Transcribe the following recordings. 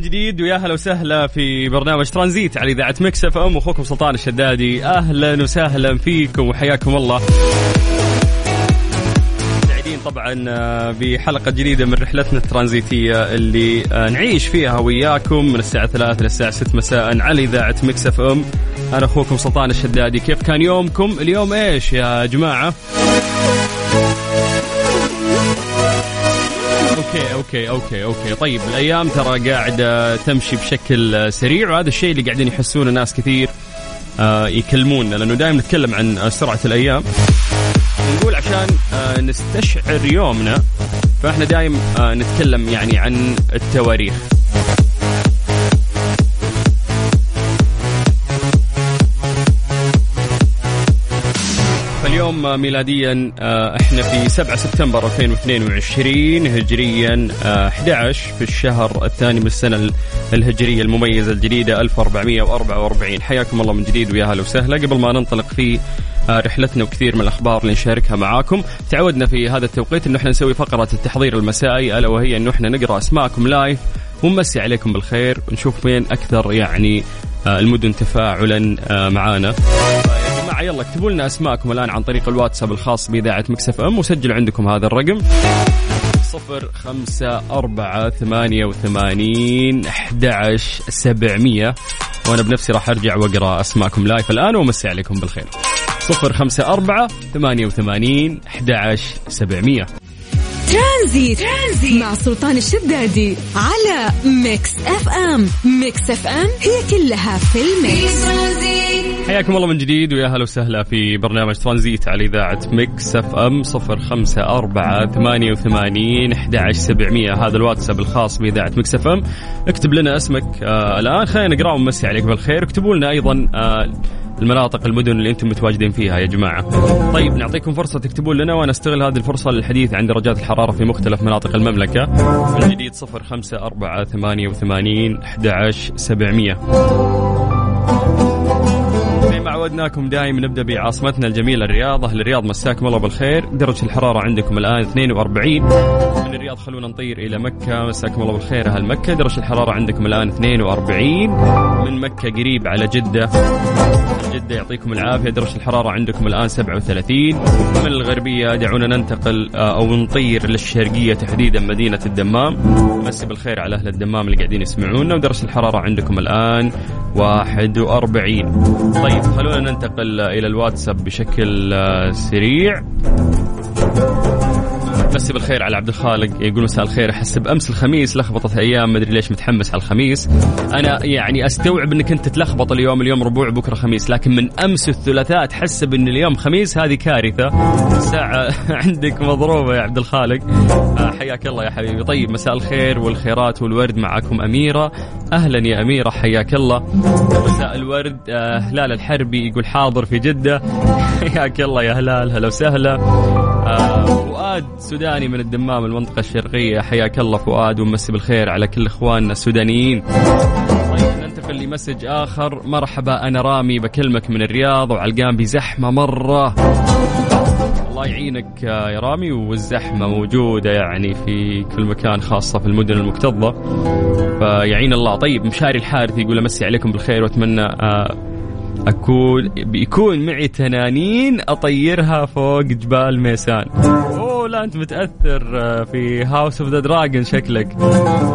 من جديد ويا هلا وسهلا في برنامج ترانزيت على إذاعة Mix FM. أخوكم سلطان الشدادي أهلا وسهلا فيكم وحياكم الله. سعيدين طبعا آه، بحلقة جديدة من رحلتنا الترانزيتية اللي آه، نعيش فيها وياكم من الساعة 3 للساعه 6 مساء على إذاعة Mix FM. أنا أخوكم سلطان الشدادي. كيف كان يومكم؟ اليوم إيش يا جماعة؟ okay okay okay okay. طيب الأيام ترى قاعدة تمشي بشكل سريع وهذا الشيء اللي قاعدين يحسونه ناس كثير آه، يكلمونا لأنه دائما نتكلم عن آه، سرعة الأيام. نقول عشان آه، نستشعر يومنا فإحنا دائما نتكلم يعني عن التواريخ. فاليوم ميلاديا آه، إحنا في 7 سبتمبر 2022 هجريا آه، 11 في الشهر الثاني من السنة ال- الهجرية المميزة الجديدة 1444 حياكم الله من جديد ويا هلا وسهلا. قبل ما ننطلق في آه، رحلتنا وكثير من الأخبار اللي نشاركها معاكم تعودنا في هذا التوقيت إنه إحنا نسوي فقرة التحضير المسائي ألا وهي إنه إحنا نقرأ أسماءكم لايف ونمسي عليكم بالخير ونشوف وين أكثر يعني آه، المدن تفاعلا آه، معانا. جماعة يلا اكتبوا لنا أسماءكم الآن عن طريق الواتساب الخاص بإذاعة Mix FM وسجلوا عندكم هذا الرقم. صفر خمسة أربعة ثمانية وثمانين أحد سبعمية. وأنا بنفسي راح أرجع وأقرأ أسماءكم live الآن وأمسي عليكم بالخير. صفر خمسة أربعة ثمانية وثمانين أحد سبعمية. Transit. Transit مع سلطان الشدادي على Mix FM. Mix FM هي كلها في ال Mix. حياكم الله من جديد ويا هلا وسهلا في برنامج ترانزيت على إذاعة Mix FM صفر خمسة أربعة ثمانية وثمانين أحد عشر سبعمية. هذا الواتساب الخاص بإذاعة Mix FM. اكتب لنا اسمك آه الآن. خلينا نقرأ ونمسي عليك بالخير. اكتبوا لنا أيضا آه المناطق المدن اللي أنتم متواجدين فيها يا جماعة. طيب نعطيكم فرصة تكتبون لنا وأنا أستغل هذه الفرصة للحديث عن درجات الحرارة في مختلف مناطق المملكة. الجديد 0 5 4 88 11 700. عودناكم دائما نبدأ بعاصمتنا الجميلة الرياض، أهل الرياض مساكم الله بالخير، درجه الحرارة عندكم الآن 42 من الرياض خلونا نطير إلى مكة، مساكم الله بالخير أهل مكة، درجه الحرارة عندكم الآن 42 من مكة قريب على جدة. جدة يعطيكم العافية. درجة الحرارة عندكم الآن 37 من الغربية دعونا ننتقل آه، أو نطير للشرقية تحديدا مدينة الدمام. مسي بالخير على أهل الدمام اللي قاعدين يسمعونا. ودرجة الحرارة عندكم الآن 41 طيب خلونا ننتقل إلى الواتساب بشكل آه، سريع. مسي بالخير على عبد الخالق يقول مساء الخير احس بأمس الخميس لخبطت أيام مدري ليش متحمس على الخميس. أنا يعني أستوعب إنك أنت تلخبط اليوم اليوم ربوع بكرة خميس لكن من أمس الثلاثاء تحسب ان اليوم خميس هذه كارثة. الساعة عندك مضروبة يا عبد الخالق. آه، حياك الله يا حبيبي. طيب مساء الخير والخيرات والورد معكم أميرة. أهلا يا أميرة حياك الله. مساء الورد آه، هلال الحربي يقول حاضر في جدة. حياك الله يا هلال هلا وسهلا. فؤاد سوداني من الدمام المنطقة الشرقية. حياك الله فؤاد ومسي بالخير على كل إخواننا السودانيين. طيب ننتقل لمسج آخر. مرحبا أنا رامي بكلمك من الرياض وعلقان بزحمة مرة. الله يعينك يا رامي والزحمة موجودة يعني في كل مكان خاصة في المدن المكتظة. فيعين الله. طيب مشاري الحارث يقول أمسي عليكم بالخير وأتمنى أكون بيكون معي تنانين أطيرها فوق جبال ميسان. لا أنت متأثر آه، في House of the Dragon شكلك.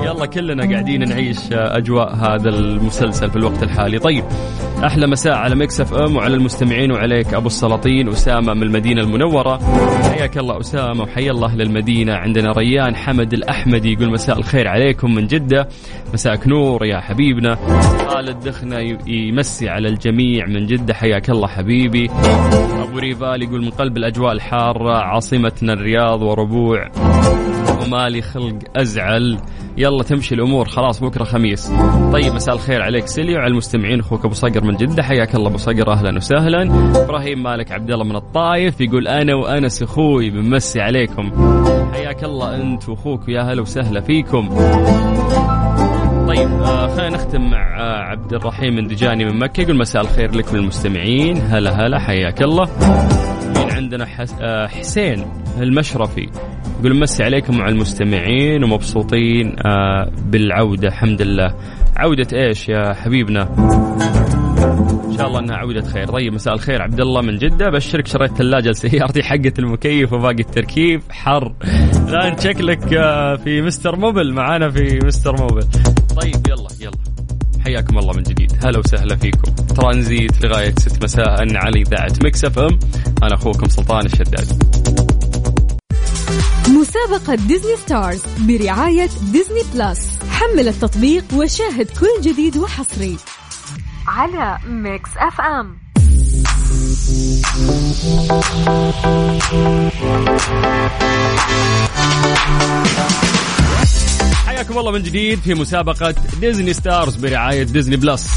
يلا كلنا قاعدين نعيش آه، أجواء هذا المسلسل في الوقت الحالي. طيب أحلى مساء على مكسف أم وعلى المستمعين وعليك أبو السلاطين أسامة من المدينة المنورة. حياك الله أسامة وحيا الله أهل المدينة عندنا ريان حمد الأحمدي يقول مساء الخير عليكم من جدة. مساءك نور يا حبيبنا. خالد دخنة ي- يمسي على الجميع من جدة. حياك الله حبيبي. أبو ريفال يقول من قلب الأجواء الحارة عاصمتنا الرياض وربوع. ومالي خلق أزعل. يلا تمشي الأمور خلاص بكرة خميس. طيب مساء الخير عليك سيلي وعلى المستمعين أخوك أبو صقر من جدة. حياك الله أبو صقر أهلا وسهلا. إبراهيم مالك عبد الله من الطايف يقول أنا وأنس أخوي بنمسي عليكم. حياك الله أنت وأخوك يا هلا وسهلا فيكم. طيب آه خلينا نختم مع آه عبد الرحيم من دجاني من مكة. يقول مساء الخير لكم المستمعين هلا هلا حياك الله. مين عندنا. آه حسين المشرفي. يقول مسي عليكم مع المستمعين ومبسوطين بالعودة الحمد لله. عودة إيش يا حبيبنا؟ إن شاء الله أنها عودة خير. طيب مساء الخير. عبد الله من جدة. بشرك شريت ثلاجة لسيارتي حقة المكيف وباقي التركيب. حر. لا شكلك آه، في مستر موبل. معانا في مستر موبل. طيب يلا يلا. حياكم الله من جديد. هلا وسهلا فيكم. ترانزيت لغاية 6 مساء. على إذاعة Mix FM أنا أخوكم سلطان الشداد. مسابقة Disney Stars برعاية Disney Plus. حمل التطبيق وشاهد كل جديد وحصري. على Mix FM حياكم الله من جديد في مسابقة Disney Stars برعاية Disney Plus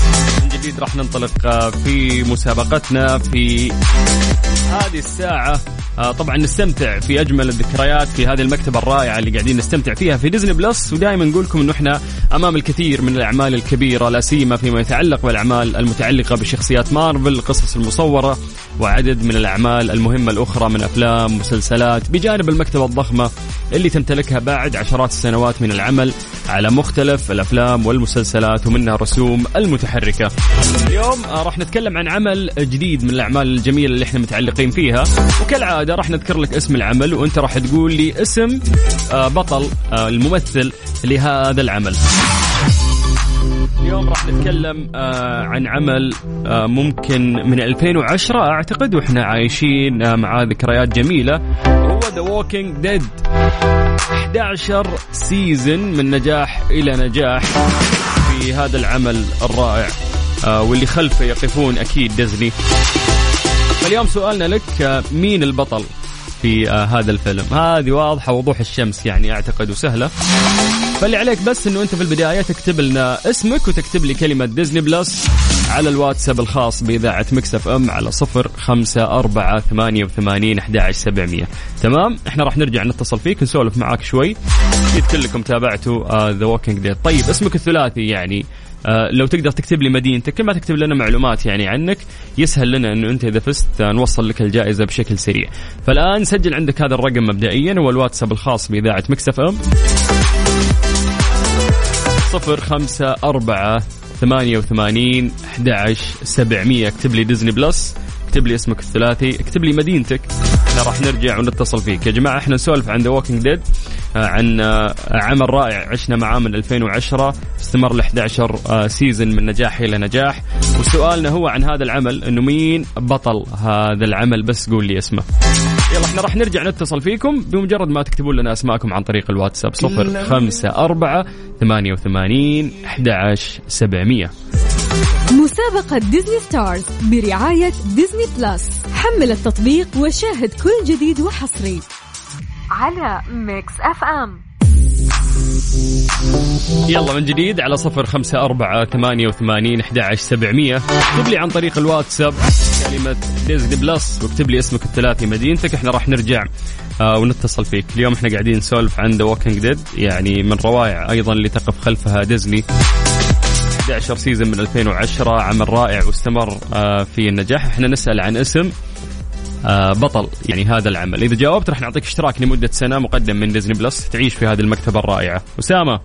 من جديد راح ننطلق آه، في مسابقتنا في هذه الساعة. طبعا نستمتع في أجمل الذكريات في هذه المكتبة الرائعة اللي قاعدين نستمتع فيها في Disney Plus ودائما نقول لكم أنه إحنا أمام الكثير من الأعمال الكبيرة لا سيما فيما يتعلق بالأعمال المتعلقة بشخصيات مارفل القصص المصورة وعدد من الأعمال المهمة الأخرى من أفلام مسلسلات بجانب المكتبة الضخمة اللي تمتلكها بعد عشرات السنوات من العمل على مختلف الأفلام والمسلسلات ومنها الرسوم المتحركة. اليوم آه، راح نتكلم عن عمل جديد من الأعمال الجميلة اللي إحنا متعلقين فيها. وكالعادة راح نذكر لك اسم العمل وأنت راح تقول لي اسم آه، بطل آه، الممثل لهذا العمل. اليوم راح نتكلم آه عن عمل ممكن من 2010 أعتقد وإحنا عايشين آه مع ذكريات جميلة. هو The Walking Dead 11 season من نجاح إلى نجاح في هذا العمل الرائع واللي خلفه يقفون أكيد ديزني فاليوم سؤالنا لك آه مين البطل في آه هذا الفيلم؟ هذه واضحة وضوح الشمس يعني أعتقد وسهلة. فاللي عليك بس إنه أنت في البداية تكتب لنا اسمك وتكتب لي كلمة Disney Plus على الواتساب الخاص بإذاعة Mix FM على صفر خمسة أربعة ثمانية وثمانين أحد سبعمية. تمام؟ إحنا راح نرجع نتصل فيك نسولف معاك شوي. أكيد كلكم تابعتوا The Walking Dead طيب اسمك الثلاثي يعني لو تقدر تكتب لي مدينتك كل ما تكتب لنا معلومات يعني عنك يسهل لنا إنه أنت إذا فزت آه، نوصل لك الجائزة بشكل سريع. فالآن سجل عندك هذا الرقم مبدئيا هو الواتساب الخاص بإذاعة Mix FM. صفر خمسة أربعة ثمانية وثمانين أحد سبعمية. اكتب لي Disney Plus اكتب لي اسمك الثلاثي اكتب لي مدينتك. إحنا راح نرجع ونتصل فيك. يا جماعة إحنا نسولف عن The Walking Dead عن آه، عمل رائع عشنا معاه من 2010 استمر ل 11 آه، season من نجاح إلى نجاح. وسؤالنا هو عن هذا العمل إنه مين بطل هذا العمل؟ بس قول لي اسمه. يلا إحنا راح نرجع نتصل فيكم. بمجرد ما تكتبون لنا اسماءكم عن طريق الواتساب صفر خمسة أربعة ثمانية وثمانين أحد عشر سبعمية. مسابقة Disney Stars برعاية Disney Plus. حمل التطبيق وشاهد كل جديد وحصري. على Mix FM. يلا من جديد على صفر خمسة أربعة ثمانية وثمانين أحد عشر سبعمية. اكتب لي عن طريق الواتساب كلمة Disney Plus واكتب لي اسمك الثلاثي مدينتك. إحنا راح نرجع آه ونتصل فيك. اليوم إحنا قاعدين نسولف عن The Walking Dead يعني من روائع أيضا اللي تقف خلفها ديزني. 11 season من 2010 عمل رائع واستمر آه في النجاح. إحنا نسأل عن اسم آه بطل يعني هذا العمل. إذا جاوبت راح نعطيك اشتراك لمدة سنة مقدم من Disney Plus تعيش في هذه المكتبة الرائعة. أسامة.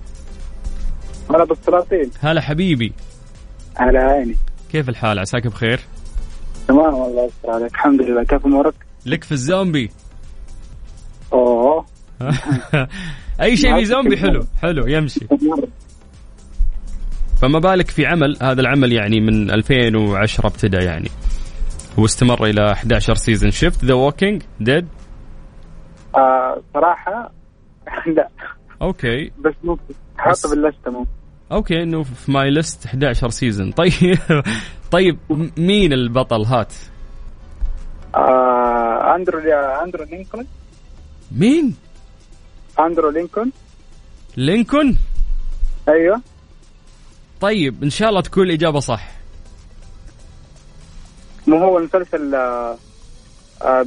هلا بالسلاطين هلا حبيبي. على عيني. كيف الحال؟ عساك بخير؟ تمام والله يستر عليك. الحمد لله. كيف أمورك؟ لك في الزومبي. أوه. أي شيء في زومبي؟ حلو حلو يمشي. فما بالك في عمل؟ هذا العمل يعني من 2010 ابتدى يعني. واستمر إلى 11 season شفت The Walking Dead صراحة لا. okay. بس ممكن حاطه باللستة ممكن okay إنه في my list 11 season طيب طيب مين البطل؟ هات. آه أندرو أندرو لينكولن. مين؟ أندرو لينكولن. لينكولن؟ أيوه. طيب إن شاء الله تكون الإجابة صح. مو هو المسلسل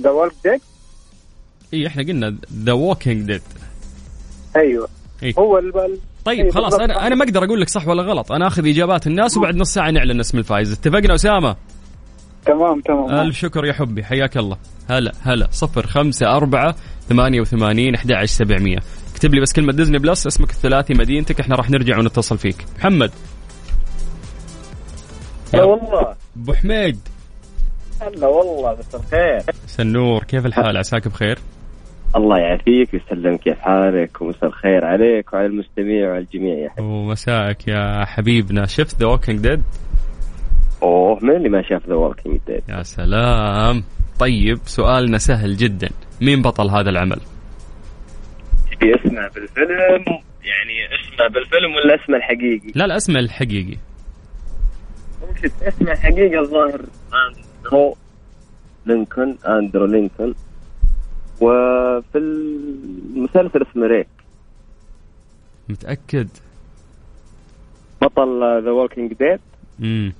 The Walking Dead اي إحنا قلنا The Walking Dead أيوه. إيه. هو البطل طيب أيوة خلاص. أنا أنا ما أقدر أقول لك صح ولا غلط. أنا أخذ إجابات الناس وبعد نص ساعة نعلن اسم الفائز. اتفقنا أسامة؟ تمام تمام. ألف شكر يا حبي. حياك الله. هلا هلا. صفر خمسة أربعة ثمانية وثمانين أحد عشر سبعمية. اكتب لي بس كلمة Disney Plus اسمك الثلاثي مدينتك. إحنا راح نرجع ونتصل فيك. محمد؟ هلا والله. أبو حميد. هلا والله مسا الخير سنور كيف الحال؟ عساك بخير؟ الله يعافيك ويسلم كيف حالك؟ ومساء الخير عليك وعلى المستمع وعلى الجميع. يا حبيبي ومساءك يا حبيبنا. شفت The Walking Dead أوه من اللي ما شاف The Walking Dead يا سلام. طيب سؤالنا سهل جدا. مين بطل هذا العمل؟ تبي اسمه بالفيلم يعني اسمه بالفيلم ولا اسمه الحقيقي؟ لا لا اسمه الحقيقي. ممكن اسمه الحقيقي الظاهر. أندرو لينكولن أندرو لينكولن. وفي المسلسل اسمه ريك. متأكد؟ بطل The Walking Dead امم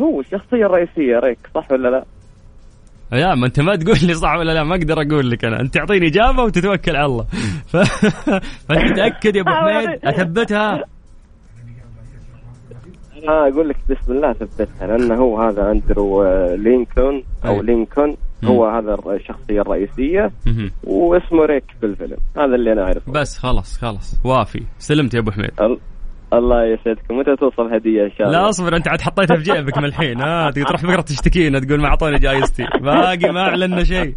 هو الشخصية الرئيسية ريك صح ولا لا؟ لا ما أنت ما تقول لي صح ولا لا ما أقدر أقول لك أنا. أنت تعطيني إجابة وتتوكل على الله. ف... فأنت متأكد يا أبو حميد؟ أثبتها. أنا أقول لك بسم الله ثبتها لأنه هو هذا أندرو آه، لينكولن أو أي. لينكولن. هو هذا الشخصية الرئيسية. واسمه ريك في الفيلم. هذا اللي أنا أعرفه. بس خلاص خلاص. وافي. سلمت يا أبو حميد. الله يسعدكم. متى توصل هدية إن شاء الله؟ لا أصبر أنت عاد حطيتها في جيبك من الحين. ها تقدر تروح بكره تشتكينا تقول ما أعطوني جايزتي. باقي ما أعلنا شيء.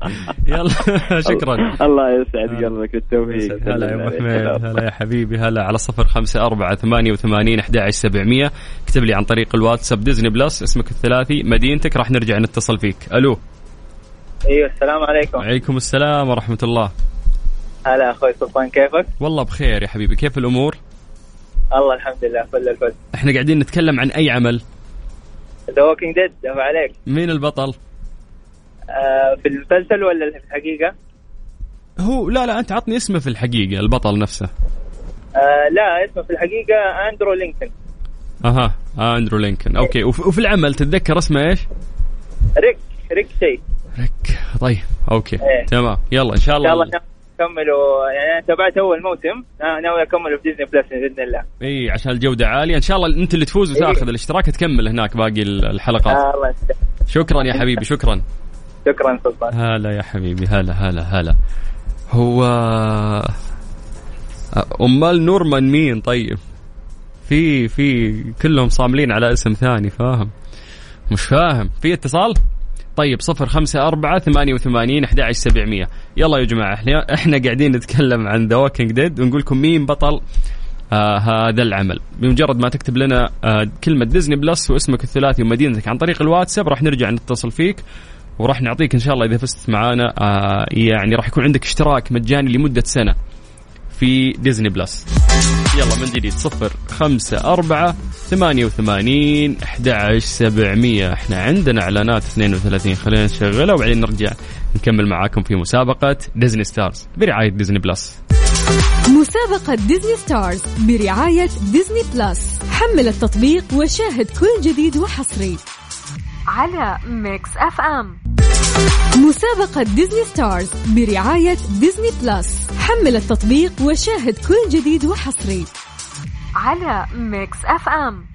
يلا شكرا. الله يسعد قلبك بالتوفيق. هلا يا أبو حميد. هلا يا حبيبي. هلا على صفر خمسة أربعة ثمانية وثمانين أحد عشر سبعمية. اكتب لي عن طريق الواتساب Disney Plus. اسمك الثلاثي مدينتك. راح نرجع نتصل فيك. ألو. أيوه السلام عليكم. وعليكم السلام ورحمة الله. هلا أخوي سلطان كيفك؟ والله بخير يا حبيبي. كيف الأمور؟ الله الحمد لله فل الفل. إحنا قاعدين نتكلم عن أي عمل؟ The Walking Dead دفع عليك. مين البطل؟ آه في المسلسل ولا في الحقيقة؟ هو لا لا أنت عطني اسمه في الحقيقة البطل نفسه. آه لا اسمه في الحقيقة أندرو لينكولن أها أندرو لينكولن okay وف- وفي العمل تتذكر اسمه إيش؟ ريك ريك شيء. ريك طيب okay إيه. تمام. يلا إن شاء إن شاء الله الله نكملوا يعني أنا تابعت أول موسم آه، ناوي أكمله في Disney Plus بإذن الله. إي عشان الجودة عالية. إن شاء الله أنت اللي تفوز وتاخذ الاشتراك تكمل هناك باقي الحلقات. آه الله شكرا يا حبيبي شكرا. شكرا سلطان. هلا يا حبيبي هلا هلا هلا. هو أمال نورمان مين؟ طيب. في في كلهم صاملين على اسم ثاني فاهم. مش فاهم. في اتصال؟ طيب صفر خمسة أربعة ثمانية وثمانين أحد سبعمية. يلا يا جماعة إحنا, إحنا قاعدين نتكلم عن The Walking Dead ونقول لكم مين بطل آه هذا العمل. بمجرد ما تكتب لنا آه كلمة Disney Plus واسمك الثلاثي ومدينتك عن طريق الواتساب راح نرجع نتصل فيك وراح نعطيك إن شاء الله إذا فزت معانا آه يعني راح يكون عندك اشتراك مجاني لمدة سنة في Disney Plus يلا من جديد صفر خمسة أربعة ثمانية وثمانين أحد سبعمية. إحنا عندنا إعلانات 32 خلينا نشغلها وبعدين نرجع نكمل معاكم في مسابقة Disney Stars برعاية Disney Plus مسابقة Disney Stars برعاية Disney Plus حمل التطبيق وشاهد كل جديد وحصري على Mix FM مسابقة Disney Stars برعاية Disney Plus حمل التطبيق وشاهد كل جديد وحصري على Mix FM.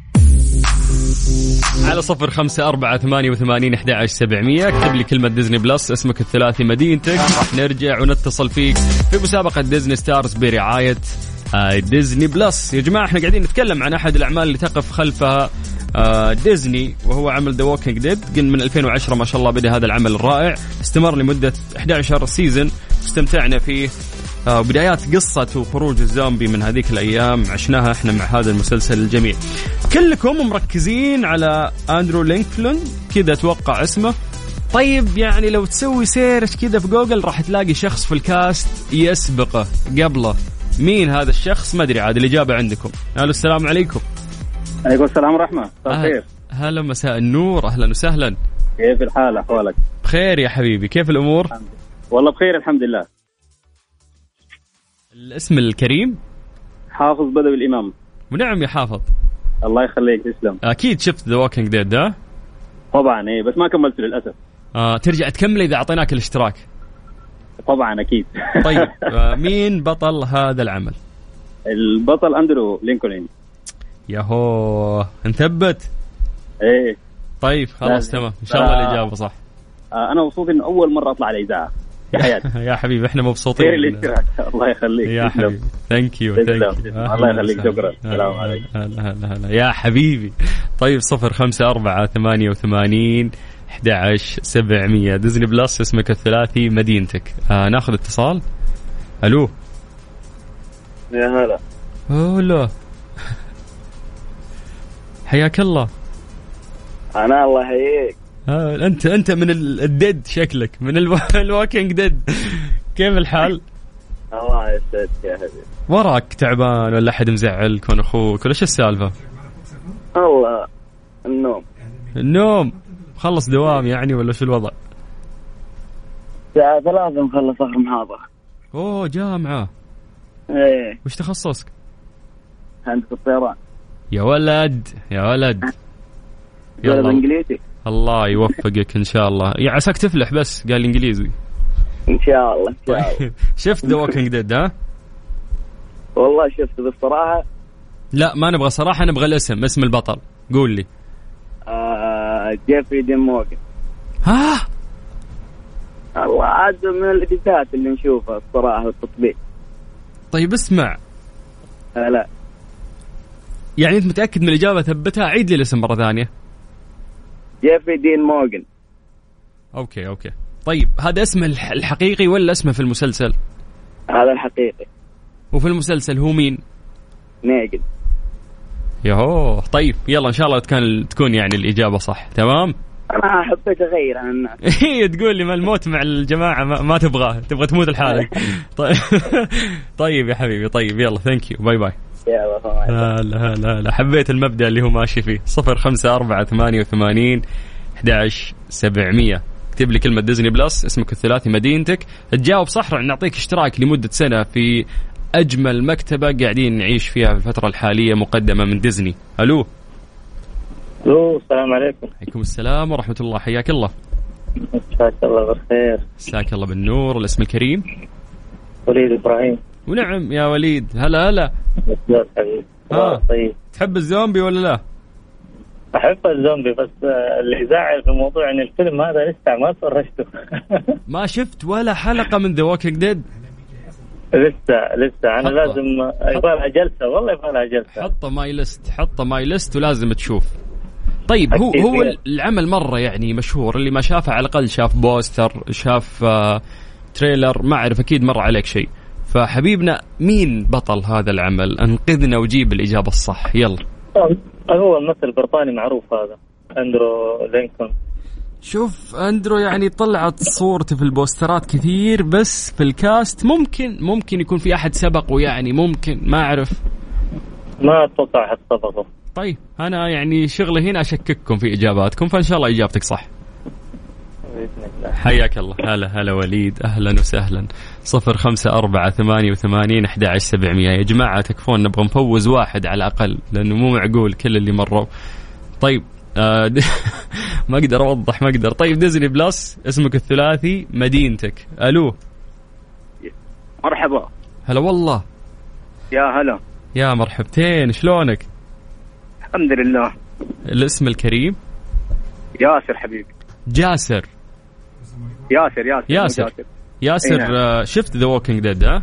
على صفر خمسة أربعة ثمانية وثمانين أحد عشر سبعمية. اكتب لي كلمة Disney Plus اسمك الثلاثي مدينتك. راح نرجع ونتصل فيك في مسابقة Disney Stars برعاية آه، Disney Plus. يا جماعة إحنا قاعدين نتكلم عن أحد الأعمال اللي تقف خلفها آه، ديزني وهو عمل The Walking Dead قلنا من 2010 ما شاء الله بدا هذا العمل الرائع. استمر لمدة 11 season واستمتعنا فيه. بدايات قصة وخروج الزومبي من هذيك الأيام. عشناها إحنا مع هذا المسلسل الجميل. كلكم مركزين على أندرو لينكلون كذا أتوقع اسمه. طيب يعني لو تسوي search كذا في جوجل راح تلاقي شخص في ال cast يسبقه. قبله. مين هذا الشخص؟ ما أدري عاد الإجابة عندكم. ألو السلام عليكم. عليكم السلام ورحمة. مساء هلا مساء النور. أهلا وسهلا. كيف الحال أحوالك؟ بخير يا حبيبي. كيف الأمور؟ والله بخير الحمد لله. الاسم الكريم؟ حافظ بدوي الإمام. ونعم يا حافظ. الله يخليك تسلم. أكيد شفت The Walking Dead طبعا إيه بس ما كملته للأسف. آه ترجع تكمل إذا أعطيناك الاشتراك. طبعا أكيد. طيب آه مين بطل هذا العمل؟ البطل أندرو لينكولن ياهو نثبت إيه. طيب خلاص. تمام. إن شاء الله. الإجابة صح. آه أنا مبسوط إنه أول مرة أطلع على الإذاعة. حياتي يا حبيبي إحنا مبسوطين. خير الاشتراك الله يخليك. يا. حبيبي. thank you. Thank you الله يخليك، شكراً. السلام عليكم. هلا هلا هلا. يا حبيبي. طيب صفر خمسة أربعة ثمانية وثمانين 11 700 Disney Plus اسمك الثلاثي مدينتك. آه ناخذ اتصال. ألو. يا هلا. هلا. حياك الله. أنا الله يحييك. آه انت انت من ال- ال Dead شكلك من الو- ال Walking Dead كيف الحال؟ الله يسعدك يا حبيبي وراك تعبان ولا أحد مزعلك ولا أخوك ولا شو السالفة؟ الله النوم. النوم. خلص دوام يعني ولا شو الوضع؟ الساعة ثلاثة مخلص آخر محاضرة. أوه جامعة. إيه. وش تخصصك؟ هندسة الطيران يا ولد يا ولد. يلا. إنجليزي. الله يوفقك إن شاء الله. يا عساك تفلح بس قال إنجليزي. إن شاء الله إن شاء الله. شفت The Walking Dead ها؟ والله شفت بالصراحة لا ما نبغى صراحة نبغى الاسم اسم البطل. قول لي. آه جيفري دين مورغان ها؟ الله عاد من الفيديوهات اللي نشوفها الصراحة التطبيق. طيب اسمع. آه لا. يعني أنت متأكد من الإجابة؟ ثبتها عيد لي الاسم مرة ثانية. جيفري دين موغن أوكي أوكي. طيب هذا اسمه الح- الحقيقي ولا اسمه في المسلسل؟ هذا الحقيقي. وفي المسلسل هو مين؟ نيجان. يهو طيب يلا إن شاء الله كان تكون يعني الإجابة صح. تمام؟ أنا حبيت اغير عن الناس. هي تقول لي ما الموت مع الجماعة ما, ما تبغاه. تبغى تموت لحالك. طيب. طيب يا حبيبي طيب يلا thank you bye bye يا الله لا لا لا لا. حبيت المبدأ اللي هو ماشي فيه. صفر خمسة أربعة ثمانية وثمانين 11 700 اكتب لي كلمة Disney Plus اسمك الثلاثي مدينتك. تجاوب صح راح نعطيك اشتراك لمدة سنة في أجمل مكتبة قاعدين نعيش فيها في الفترة الحالية مقدمة من ديزني ألو؟ ألو السلام عليكم. عليكم السلام ورحمة الله. حياك الله. مساك الله بالخير. مساك الله بالنور. الاسم الكريم؟ وليد إبراهيم. ونعم يا وليد. هلا هلا. آه. طيب. تحب الزومبي ولا لا؟ أحب الزومبي بس اللي يزعل في موضوع إن الفيلم هذا لسه ما فرجته ما شفت ولا حلقة من The Walking Dead لسه لسه. أنا حطه. لازم يبغى لها جلسة والله يبغى لها جلسة. حطه My List حطه My List ولازم تشوف. طيب هو. هو العمل مرة يعني مشهور اللي ما شافه على الأقل شاف poster شاف آه trailer ما أعرف أكيد مر عليك شيء. فحبيبنا مين بطل هذا العمل؟ انقذنا وجيب الإجابة الصح. يلا. هو الممثل البريطاني معروف هذا أندرو لينكولن. شوف أندرو يعني طلعت صورته في البوسترات كثير بس في الكاست ممكن ممكن يكون في أحد سبقه يعني ممكن ما أعرف. ما أتوقع أحد سبقه. طيب أنا يعني شغلي هنا أشكككم في إجاباتكم فإن شاء الله إجابتك صح. بإذن الله. حياك الله. هلا هلا وليد. أهلا وسهلا. صفر خمسة أربعة ثمانية وثمانين أحد عشر سبعمية. يا جماعة تكفون نبغى نفوز واحد على الأقل لأنه مو معقول كل اللي مروا. طيب آه ما أقدر أوضح ما أقدر. طيب Disney Plus اسمك الثلاثي مدينتك. ألو. مرحبا. هلا والله. يا هلا. يا مرحبتين شلونك؟ الحمد لله. الاسم الكريم؟ ياسر حبيبي. جاسر. ياسر ياسر مو ياسر. ياسر إي نعم. آه شفت The Walking Dead ها؟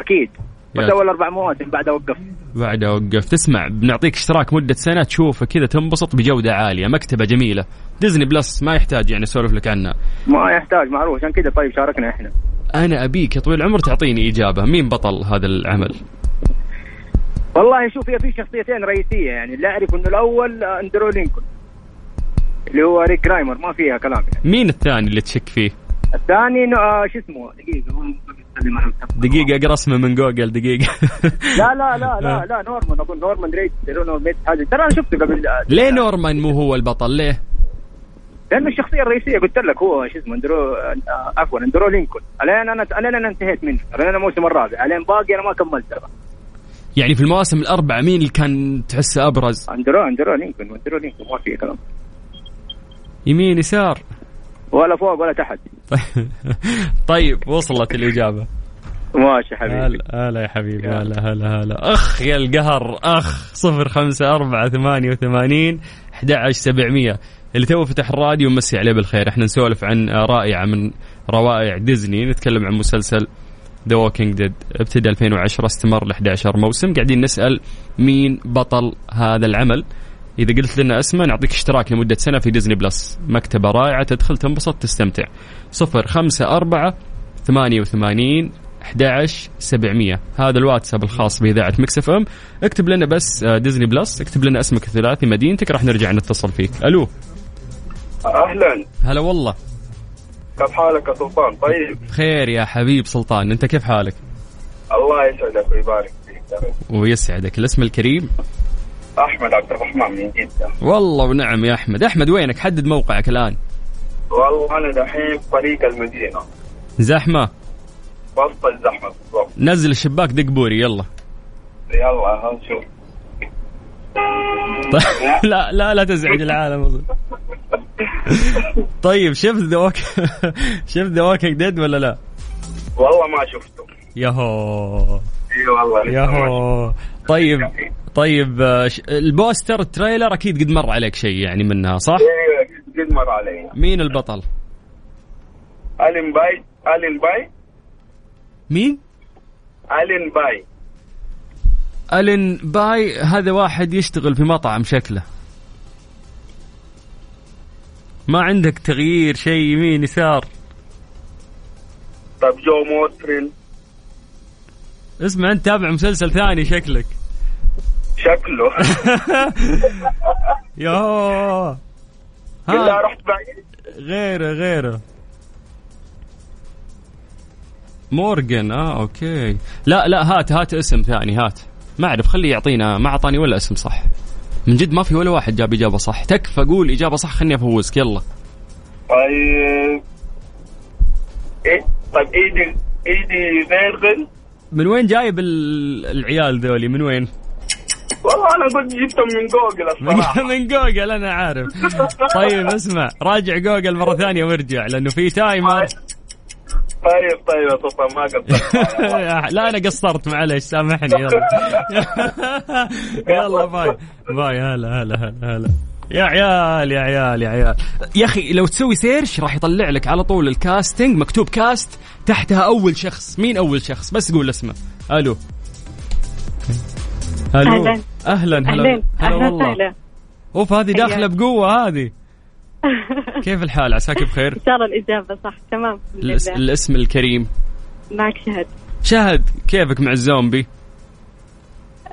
أكيد. بس. أول أربع مواسم بعدها وقفت بعدها وقف تسمع بنعطيك اشتراك مدة سنة تشوفه كذا تنبسط بجودة عالية مكتبة جميلة. Disney Plus ما يحتاج يعني اسولف لك عنها. ما يحتاج معروف. عشان كذا طيب شاركنا إحنا. أنا أبيك يا طويل العمر تعطيني إجابة. مين بطل هذا العمل؟ والله شوف هي في شخصيتين رئيسية يعني. اللي اعرف إنه الأول آه، أندرو لينكولن. اللي هو ريك غرايمز ما فيها كلام. يعني مين الثاني اللي تشك فيه؟ الثاني آه شو اسمه؟ دقيقة دقيقة اقرأ اسمه من جوجل دقيقة. لا لا لا لا لا نورمان أقول نورمان ريد نورمان حاجة. ترى أنا شفته قبل. آه، ليه نورمان مو هو البطل؟ ليه؟ لأنه الشخصية الرئيسية قلت لك هو شو اسمه اندرو آه، عفوا اندرو لينكولن. الين أنا الين أنا انتهيت منه. الين أنا الموسم الرابع. الين باقي أنا ما كملت ترى. يعني في المواسم الأربعة مين اللي كان تحسه أبرز؟ اندرو اندرو لينكولن اندرو لينكولن ما في كلام. يمين يسار. ولا فوق ولا تحت. طيب وصلت الإجابة. ماشي حبيبي. هلا هلا يا حبيبي. هلا هلا هلا. أخ يا القهر أخ. صفر خمسة أربعة ثمانية وثمانين أحد عشر سبعمية. اللي تو فتح الراديو مسي عليه بالخير. إحنا نسولف عن رائعة من روائع ديزني. نتكلم عن مسلسل The Walking Dead ابتدى 2010 استمر ل 11 موسم. قاعدين نسأل مين بطل هذا العمل. إذا قلت لنا اسمه نعطيك اشتراك لمدة سنة في Disney Plus مكتبة رائعة تدخل تنبسط تستمتع. صفر خمسة أربعة ثمانية وثمانين 11 700 هذا الواتساب الخاص بإذاعة Mix FM اكتب لنا بس آه، Disney Plus اكتب لنا اسمك الثلاثي مدينتك راح نرجع نتصل فيك. ألو. أهلا. هلا والله. كيف حالك يا سلطان؟ طيب. خير يا حبيب سلطان. أنت كيف حالك؟ الله يسعدك ويبارك فيك. ويسعدك. الاسم الكريم؟ أحمد عبد الرحمن من جدة. والله ونعم يا أحمد. أحمد وينك؟ حدد موقعك الآن. والله أنا دحين في طريق المدينة. زحمة؟ وسط الزحمه بالضبط. نزل الشباك دق بوري يلا. يلا ها نشوف طيب لا لا لا تزعج العالم. طيب شفت The Walk شفت Walking Dead ولا لا؟ والله ما شفته. ياهو. إي والله ياهو. طيب. طيب آه، ال poster ال trailer أكيد قد مر عليك شيء يعني منها صح؟ إيه، قد مر علي. مين البطل؟ ألين باي. ألين باي. مين؟ ألين باي. ألين باي هذا واحد يشتغل في مطعم شكله. ما عندك تغيير شيء يمين يسار؟ طيب جو موترين اسمع انت تابع مسلسل ثاني شكلك. شكله. يا. الا ها رحت بعيد. غيره غيره. مورجن آه أوكي. لا لا هات هات اسم ثاني هات. ما أعرف خليه يعطينا ما أعطاني ولا اسم صح. من جد ما في ولا واحد جاب إجابة صح. تكفى قول إجابة صح خليني أفوزك يلا. طيب. إيه؟ طيب إيدي إيدي فيرغل من وين جايب ال- العيال ذولي؟ من وين؟ والله أنا قلت جبتهم من جوجل من, الصراحة. من جوجل أنا عارف. طيب اسمع راجع جوجل مرة ثانية وارجع لأنه في timer طيب طيب يا سلطان ما قصرت. لا أنا قصرت معلش سامحني يلا. يلا باي. باي هلا هلا هلا هلا. يا عيال يا عيال يا عيال. يا أخي لو تسوي search راح يطلع لك على طول ال casting مكتوب cast تحتها أول شخص. مين أول شخص؟ بس قول اسمه. ألو. أهلاً. أهلا هلا. أهلين هلا أهلا والله. أوف هذه داخلة. بقوة هذه. كيف الحال؟ عساك بخير؟ إن شاء الله الإجابة صح. تمام. لله. الاسم الكريم. معك شهد. شهد كيفك مع الزومبي؟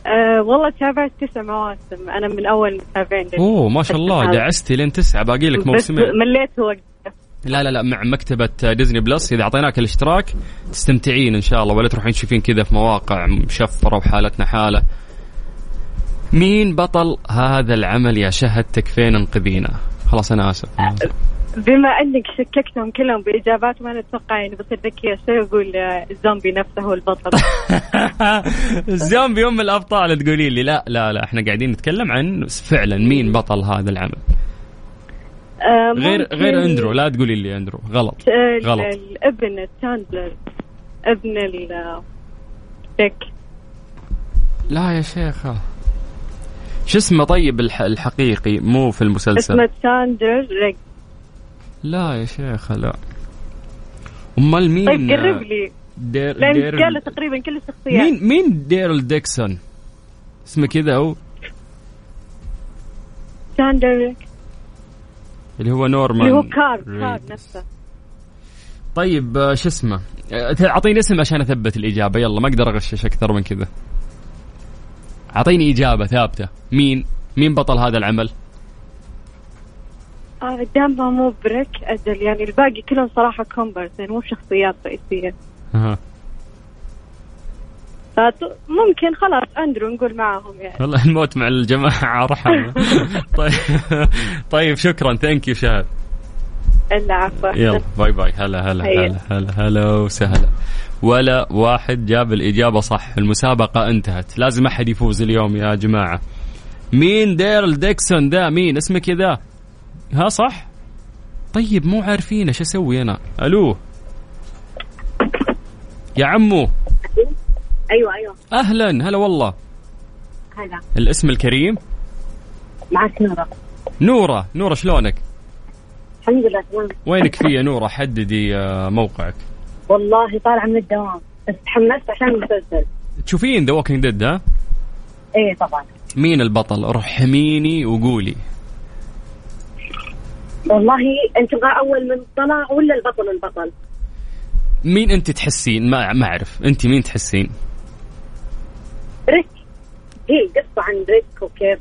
أه والله تابعت تسع مواسم. أنا من أول متابعين أوه ما شاء الله. دعستي لين تسعة. باقي لك موسمين. مليت وقفت. لا لا لا مع مكتبة Disney Plus. إذا أعطيناك الاشتراك تستمتعين إن شاء الله ولا تروحين تشوفين كذا في مواقع مشفرة وحالتنا حالة. مين بطل هذا العمل يا شهد تكفين انقذينا؟ خلاص أنا آسف. بما أنك شككتهم كلهم بإجابات ما نتوقع يعني بصير ذكيه شوي واقول آه، الزومبي نفسه هو البطل. الزومبي أم الأبطال تقولي لي لا لا لا إحنا قاعدين نتكلم عن فعلا مين بطل هذا العمل؟ آه، غير غير أندرو لا تقولي لي أندرو غلط غلط. الابن تشاندلر ابن ال ديك لا يا شيخة. شو اسمه طيب الح- الحقيقي؟ مو في المسلسل. اسمه تشاندلر ريك. لا يا شيخة لا. أمال مين؟ طيب قرب لي. دير لأن دير قال تقريبا كل الشخصيات. مين مين ديرل ديكسون؟ اسمه كذا هو. تشاندلر ريك. اللي هو نورمان اللي هو كار كار ريدز. نفسه. طيب آه، شو اسمه؟ آه، أعطيني اسم عشان أثبت الإجابة. يلا ما أقدر أغشش أكثر من كذا. أعطيني إجابة ثابتة. مين؟ مين بطل هذا العمل؟ آه دامها مو بريك أجل يعني الباقي كلهم صراحة كومبارس يعني مو شخصيات رئيسية. أها. فممكن خلاص أندرو نقول معاهم يعني. والله الموت مع الجماعة رحم. طيب. طيب شكرا. thank you شهد. إلا عفوا. يلا bye bye هلا هلا. هلا هلا هلا وسهلا. ولا واحد جاب الإجابة صح. المسابقة انتهت. لازم أحد يفوز اليوم يا جماعة. مين؟ ديرل ديكسون. ده مين؟ اسمه كذا ها صح؟ طيب مو عارفين إيش أسوي أنا؟ ألو. يا عمو. أيوه أيوه. أهلا. هلا والله. هلا. الاسم الكريم؟ معك نورة. نورة. نورة شلونك؟ الحمد لله تمام. وينك في يا نورة؟ حددي آه، موقعك. والله طالعة من الدوام بس تحمست عشان المسلسل. تشوفين The Walking Dead ها؟ إيه طبعا. مين البطل؟ رحميني وقولي. والله أنت تبغى أول من طلع ولا البطل البطل؟ مين أنت تحسين؟ ما ما أعرف. أنت مين تحسين؟ ريك. هي قصة عن ريك وكيف.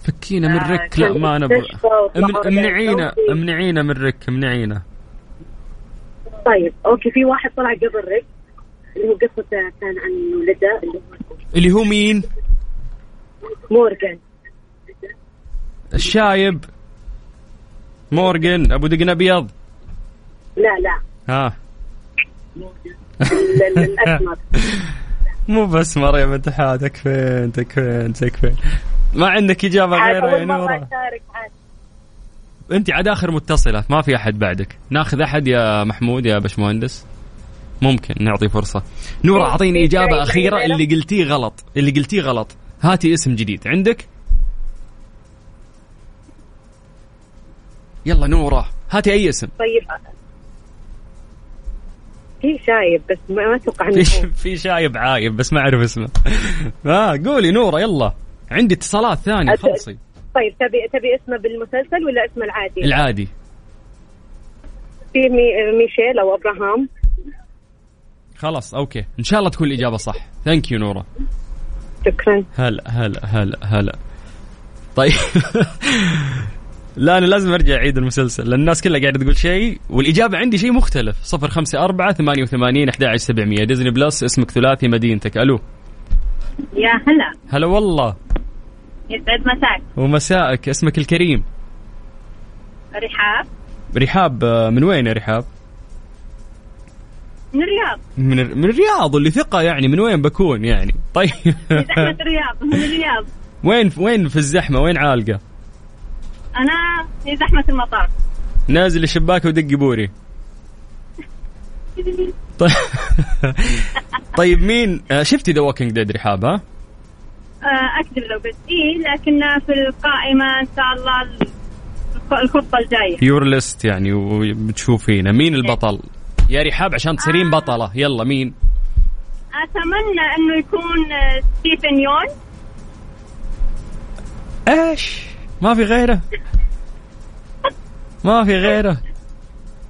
فكينا من آه، ريك. لا كان ما رجال امنعينا. أمنعينا من ريك أمنعينا. طيب أوكي في واحد طلع قبل ريك اللي هو قصة كان عن ولده اللي هو اللي هو مين؟ مورجان الشايب. مورجن أبو دقن أبيض. لا لا. ها. ال- ال- الأسمر. مو بس مريم انت حاتك فين تكفين تكفين ما عندك إجابة غيرها يا اول مرة نوره اشارك عاد انت عاد آخر متصله ما في أحد بعدك. ناخذ أحد يا محمود يا باشمهندس؟ ممكن نعطي فرصة. نورة إيه، أعطيني إجابة أخيرة اللي قلتيه غلط اللي قلتيه غلط. هاتي اسم جديد. عندك؟ يلا نورة هاتي أي اسم. طيب. في شايب بس ما أتوقع إنه. في شايب عايب بس ما أعرف اسمه. ها قولي نورة يلا. عندي اتصالات ثانية أت- خلصي. طيب تبي تبي اسمه بالمسلسل ولا اسمه العادي؟ العادي. في مي... ميشيل أو أبراهام. خلاص okay. إن شاء الله تكون الإجابة صح. thank you نوره شكرا. هلا هلا هلا هلا. طيب. لا أنا لازم أرجع أعيد المسلسل لأن الناس كلها قاعدة تقول شيء والإجابة عندي شيء مختلف. 054 88 11700 Disney Plus اسمك ثلاثي مدينتك. ألو. يا هلا. هلا والله. يسعد مساك. ومساءك. اسمك الكريم؟ رحاب. رحاب آه، من وين يا رحاب؟ من الرياض. من من الرياض اللي ثقة يعني. من وين بكون يعني؟ طيب. زحمة الرياض من الرياض. وين وين في الزحمة؟ وين عالقة؟ أنا في زحمة المطار. نازل الشباك ودق بوري. طيب. طيب مين شفتي The Walking Dead رحاب ها؟ آه، أكذب لو قلت إيه لكن في القائمة إن شاء الله الخ- الخطة الجاية. your list يعني وبتشوفينا مين البطل؟ يا رحاب عشان تصيرين بطلة. يلا مين؟ أتمنى إنه يكون آه، ستيفن يون. إيش؟ ما في غيره. ما في غيره.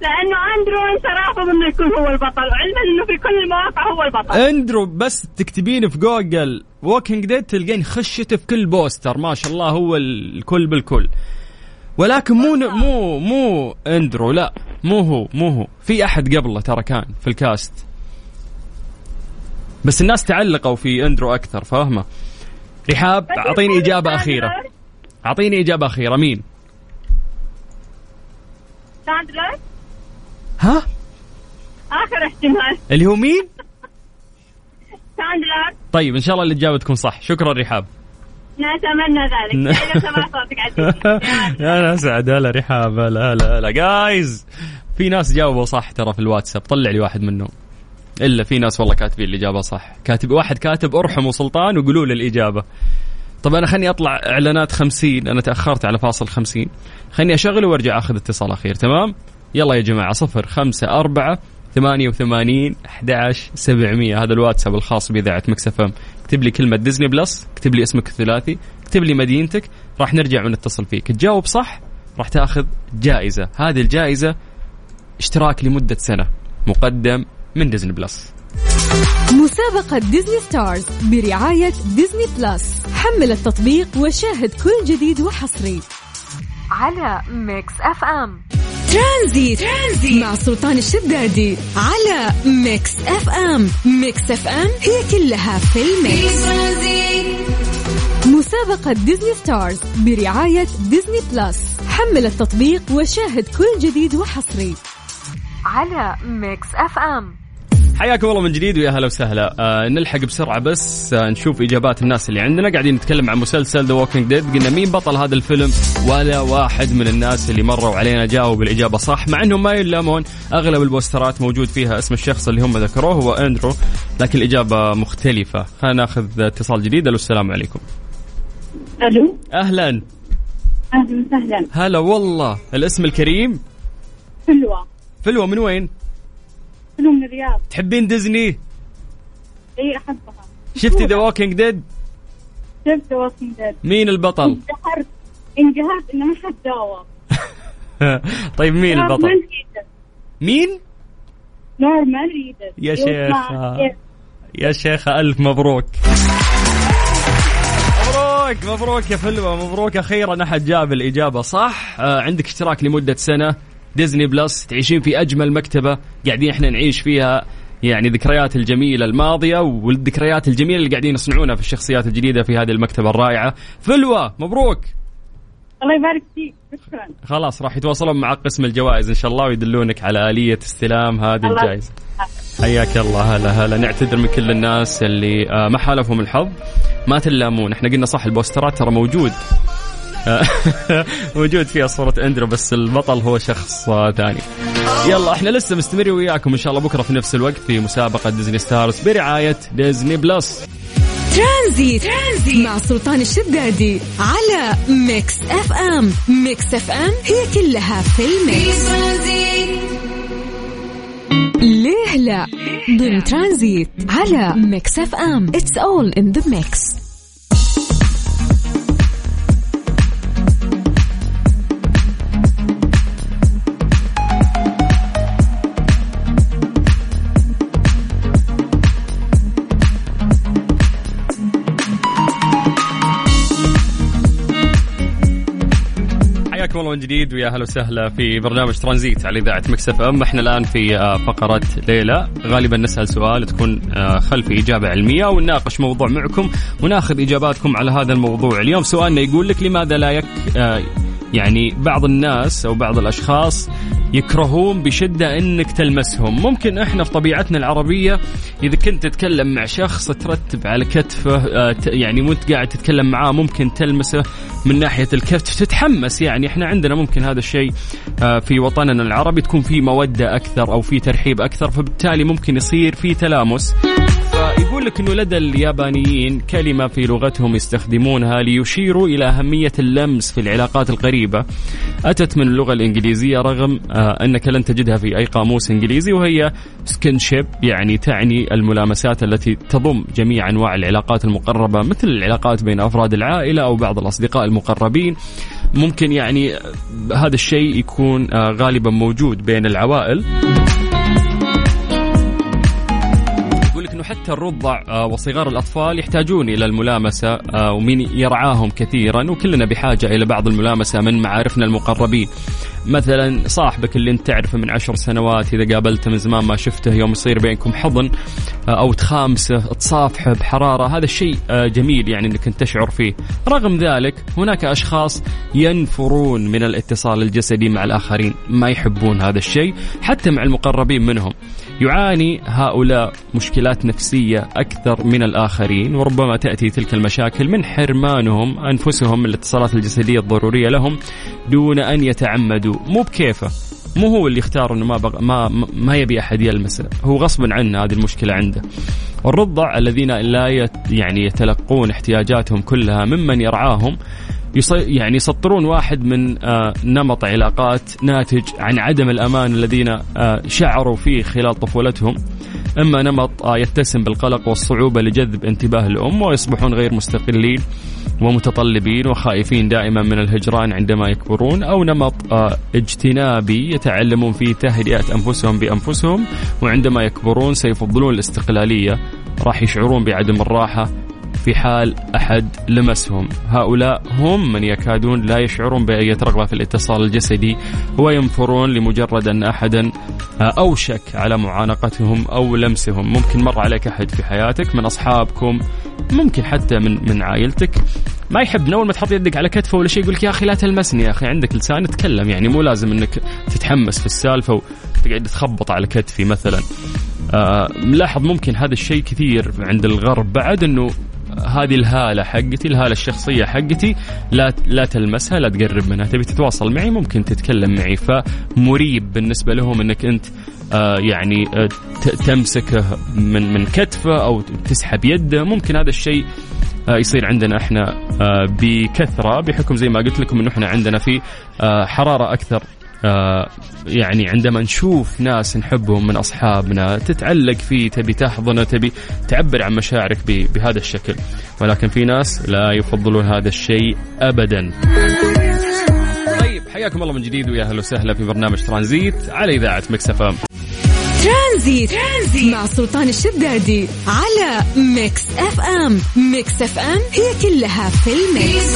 لأنه أندرو انت رافض إنه يكون هو البطل وعلما إنه في كل المواقع هو البطل. أندرو بس تكتبين في جوجل Walking Dead تلقين خشته في كل بوستر ما شاء الله هو الكل بالكل. ولكن مو مو مو أندرو لا مو هو مو هو. في أحد قبله ترى كان في الكاست. بس الناس تعلقوا في أندرو أكثر فاهمة؟ رحاب أعطيني إجابة أخيرة. أعطيني إجابة أخيرة مين؟ ساندلر ها؟ آخر احتمال. اللي هو مين؟ ساندلر طيب إن شاء الله الاجابه تكون صح. شكرا رحاب. نتمنى ذلك. عزيزي. أنا أسعد. هلا رحاب. هلا هلا هلا جايز في ناس جاوبوا صح ترى في الواتساب. طلع لي واحد منهم. إلا في ناس والله كاتبين الاجابه صح. كاتب واحد كاتب ارحموا سلطان وقولوا له الإجابة. طب أنا خليني أطلع إعلانات خمسين. أنا تأخرت على فاصل خمسين. خليني اشغله وأرجع أخذ اتصال أخير. تمام؟ يلا يا جماعة صفر خمسة أربعة ثمانية وثمانين أحد سبعمية. هذا الواتساب الخاص بإذاعة ميكس إف إم. اكتب لي كلمة ديزني بلس اكتب لي اسمك الثلاثي اكتب لي مدينتك راح نرجع ونتصل فيك. تجاوب صح راح تأخذ جائزة. هذه الجائزة اشتراك لمدة سنة مقدم من ديزني بلس. مسابقة ديزني ستارز برعاية ديزني بلس. حمل التطبيق وشاهد كل جديد وحصري على ميكس إف إم. ترانزيت, ترانزيت مع سلطان الشدادي على ميكس اف ام. ميكس اف ام هي كلها في الميكس. مسابقة ديزني ستارز برعاية ديزني بلس. حمل التطبيق وشاهد كل جديد وحصري. على ميكس اف ام. حياكم الله من جديد ويا هلا وسهلا. آه نلحق بسرعة بس آه نشوف إجابات الناس اللي عندنا. قاعدين نتكلم عن مسلسل The Walking Dead قلنا مين بطل هذا الفيلم؟ ولا واحد من الناس اللي مروا علينا جاوب الاجابه صح مع انهم ما يلامون. أغلب البوسترات موجود فيها اسم الشخص اللي هم ذكروه هو أندرو لكن الإجابة مختلفة. خلينا ناخذ اتصال جديد. ألو السلام عليكم. ألو. أهلا. أهلا وسهلا. هلا والله. الاسم الكريم؟ حلوة فلوة من وين؟ من الرياض. تحبين ديزني؟ إي أحبها. شفتي The Walking Dead شفت Walking Dead مين البطل؟ انقهرت انقهرت إنه ما حد جاوب. طيب مين البطل؟ مين؟ نورمان ريدوس يا شيخة. كيف. يا شيخة ألف مبروك. مبروك مبروك يا فلوة مبروك أخيرا. أحد جاب الإجابة صح؟ آه عندك اشتراك لمدة سنة. ديزني بلس تعيشين في أجمل مكتبة قاعدين إحنا نعيش فيها يعني ذكريات الجميلة الماضية والذكريات الجميلة اللي قاعدين يصنعونها في الشخصيات الجديدة في هذه المكتبة الرائعة. فلوة مبروك! الله يبارك فيك. شكرا. خلاص راح يتواصلون مع قسم الجوائز إن شاء الله ويدلونك على آلية استلام هذه الله. الجائزة. حياك الله هلا هلا. نعتذر من كل الناس اللي آه، ما حالفهم الحظ. ما تلامون إحنا قلنا صح البوسترات ترى موجود. موجود فيها صورة اندرو بس البطل هو شخص آه، ثاني. يلا إحنا لسه مستمرين وياكم إن شاء الله بكرة في نفس الوقت في مسابقة ديزني ستارز برعاية ديزني بلس. ترانزيت, ترانزيت مع سلطان الشدادي على ميكس اف ام. ميكس اف ام هي كلها في الميكس. ليه لا؟ ضمن ترانزيت على ميكس اف ام. it's all in the mix من جديد ويا هلا وسهلا في برنامج ترانزيت على إذاعة ميكس إف إم. إحنا الآن في آه، فقرة ليلى. غالبا نسأل سؤال تكون آه، خلفي إجابة علمية ونناقش موضوع معكم وناخذ إجاباتكم على هذا الموضوع. اليوم سؤالنا يقول لك لماذا لا يك آه، يعني بعض الناس أو بعض الأشخاص يكرهون بشدة إنك تلمسهم، ممكن إحنا في طبيعتنا العربية إذا كنت تتكلم مع شخص ترتب على كتفه آه، يعني وانت قاعد تتكلم معاه ممكن تلمسه من ناحية الكتف تتحمس. يعني إحنا عندنا ممكن هذا الشيء آه، في وطننا العربي تكون في مودة أكثر أو في ترحيب أكثر فبالتالي ممكن يصير في تلامس. فيقول لك إنه لدى اليابانيين كلمة في لغتهم يستخدمونها ليشيروا إلى أهمية اللمس في العلاقات القريبة. أتت من اللغة الإنجليزية رغم آه، أنك لن تجدها في أي قاموس إنجليزي وهي سكنشيب يعني تعني الملامسات التي تضم جميع أنواع العلاقات المقربة مثل العلاقات بين أفراد العائلة أو بعض الأصدقاء المقربين. ممكن يعني هذا الشيء يكون آه، غالبا موجود بين العوائل. انه حتى الرضع آه، وصغار الأطفال يحتاجون إلى الملامسة آه، ومين يرعاهم كثيرا وكلنا بحاجة إلى بعض الملامسة من معارفنا المقربين. مثلا صاحبك اللي أنت تعرفه من عشر سنوات إذا قابلته من زمان ما شفته يوم يصير بينكم حضن آه، أو تخامسه تصافحه بحرارة هذا الشيء جميل يعني إنك أنت تشعر فيه. رغم ذلك هناك أشخاص ينفرون من الاتصال الجسدي مع الآخرين ما يحبون هذا الشيء حتى مع المقربين منهم. يعاني هؤلاء مشكلات نفسية أكثر من الآخرين وربما تأتي تلك المشاكل من حرمانهم أنفسهم من الاتصالات الجسدية الضرورية لهم دون أن يتعمدوا. مو بكيفه. مو هو اللي اختار إنه ما بغ... ما ما يبي أحد يلمسه هو غصبا عنه هذه المشكلة عنده. الرضع الذين لا يت... يعني يتلقون احتياجاتهم كلها ممن يرعاهم. يعني يسطرون واحد من آه نمط علاقات ناتج عن عدم الأمان الذين آه شعروا فيه خلال طفولتهم. أما نمط آه يتسم بالقلق والصعوبة لجذب انتباه الأم ويصبحون غير مستقلين ومتطلبين وخائفين دائما من الهجران عندما يكبرون. أو نمط اجتنابي يتعلمون فيه تهدئة أنفسهم بأنفسهم وعندما يكبرون سيفضلون الاستقلالية. راح يشعرون بعدم الراحة في حال أحد لمسهم، هؤلاء هم من يكادون لا يشعرون بأي رغبه في الاتصال الجسدي وينفرون لمجرد أن أحدا اوشك على معانقتهم أو لمسهم، ممكن مر عليك أحد في حياتك من أصحابكم، ممكن حتى من من عائلتك. ما يحب اول ما تحط يدك على كتفه ولا شيء يقول لك يا أخي لا تلمسني يا أخي عندك لسان اتكلم يعني مو لازم إنك تتحمس في السالفة وتقعد تخبط على كتفي مثلا. آه ملاحظ ممكن هذا الشيء كثير عند الغرب بعد إنه هذه الهالة حقتي الهالة الشخصية حقتي لا لا تلمسها لا تقرب منها. تبي تتواصل معي؟ ممكن تتكلم معي. فمريب بالنسبة لهم إنك أنت آه يعني آه تمسكه من من كتفه أو تسحب يده. ممكن هذا الشيء آه يصير عندنا إحنا بكثرة بحكم زي ما قلت لكم إنه إحنا عندنا في حرارة أكثر يعني عندما نشوف ناس نحبهم من أصحابنا تتعلق فيه تبي تحضنه تبي تعبر عن مشاعرك بهذا الشكل. ولكن في ناس لا يفضلون هذا الشيء ابدا. طيب حياكم الله من جديد ويا أهلا وسهلا في برنامج ترانزيت على إذاعة مكس إم. ترانزيت. ترانزيت مع سلطان الشدادي على ميكس إف إم. ميكس إف إم هي كلها في الميكس.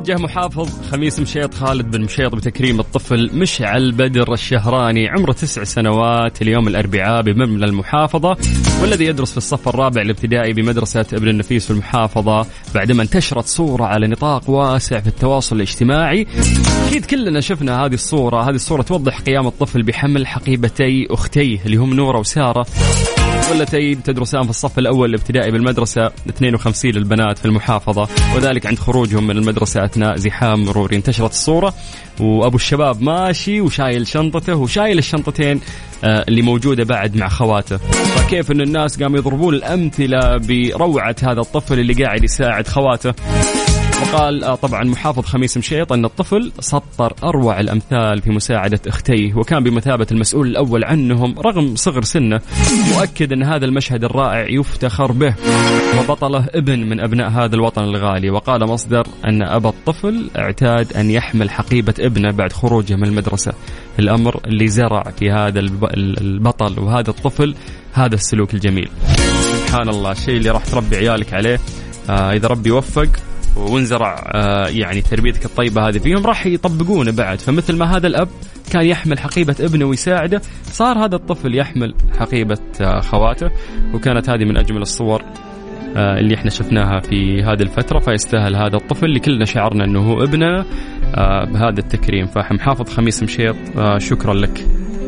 وجه محافظ خميس مشيط خالد بن مشيط بتكريم الطفل مشعل بدر الشهراني. عمره تسع سنوات اليوم الأربعاء بمبنى المحافظة والذي يدرس في الصف الرابع الابتدائي بمدرسة ابن النفيس في المحافظة بعدما انتشرت صورة على نطاق واسع في التواصل الاجتماعي. أكيد كلنا شفنا هذه الصورة. هذه الصورة توضح قيام الطفل بحمل حقيبتي أختيه اللي هم نورة وسارة. واللتين تدرسان في الصف الأول الابتدائي بالمدرسة 52 للبنات في المحافظة وذلك عند خروجهم من المدرسة أثناء زحام مروري انتشرت الصورة وأبو الشباب ماشي وشايل شنطته وشايل الشنطتين آه، اللي موجودة بعد مع خواته. فكيف أن الناس قاموا يضربون الأمثلة بروعة هذا الطفل اللي قاعد يساعد خواته؟ وقال آه، طبعا محافظ خميس مشيط أن الطفل سطر أروع الأمثال في مساعدة أختيه وكان بمثابة المسؤول الأول عنهم رغم صغر سنه مؤكد أن هذا المشهد الرائع يفتخر به. وبطله ابن من أبناء هذا الوطن الغالي. وقال مصدر أن أبا الطفل اعتاد أن يحمل حقيبة ابنه بعد خروجه من المدرسة. الأمر اللي زرع في هذا البطل وهذا الطفل هذا السلوك الجميل. سبحان الله الشيء اللي راح تربي عيالك عليه. آه إذا ربي وفق وانزرع آه، يعني تربيتك الطيبة هذه. فيهم راح يطبقونه بعد. فمثل ما هذا الأب كان يحمل حقيبة ابنه ويساعده صار هذا الطفل يحمل حقيبة آه، خواته. وكانت هذه من أجمل الصور آه، اللي إحنا شفناها في هذه الفترة. فيستاهل هذا الطفل. اللي كلنا شعرنا إنه هو ابنه بهذا التكريم. فمحافظ خميس مشيط شكرا لك.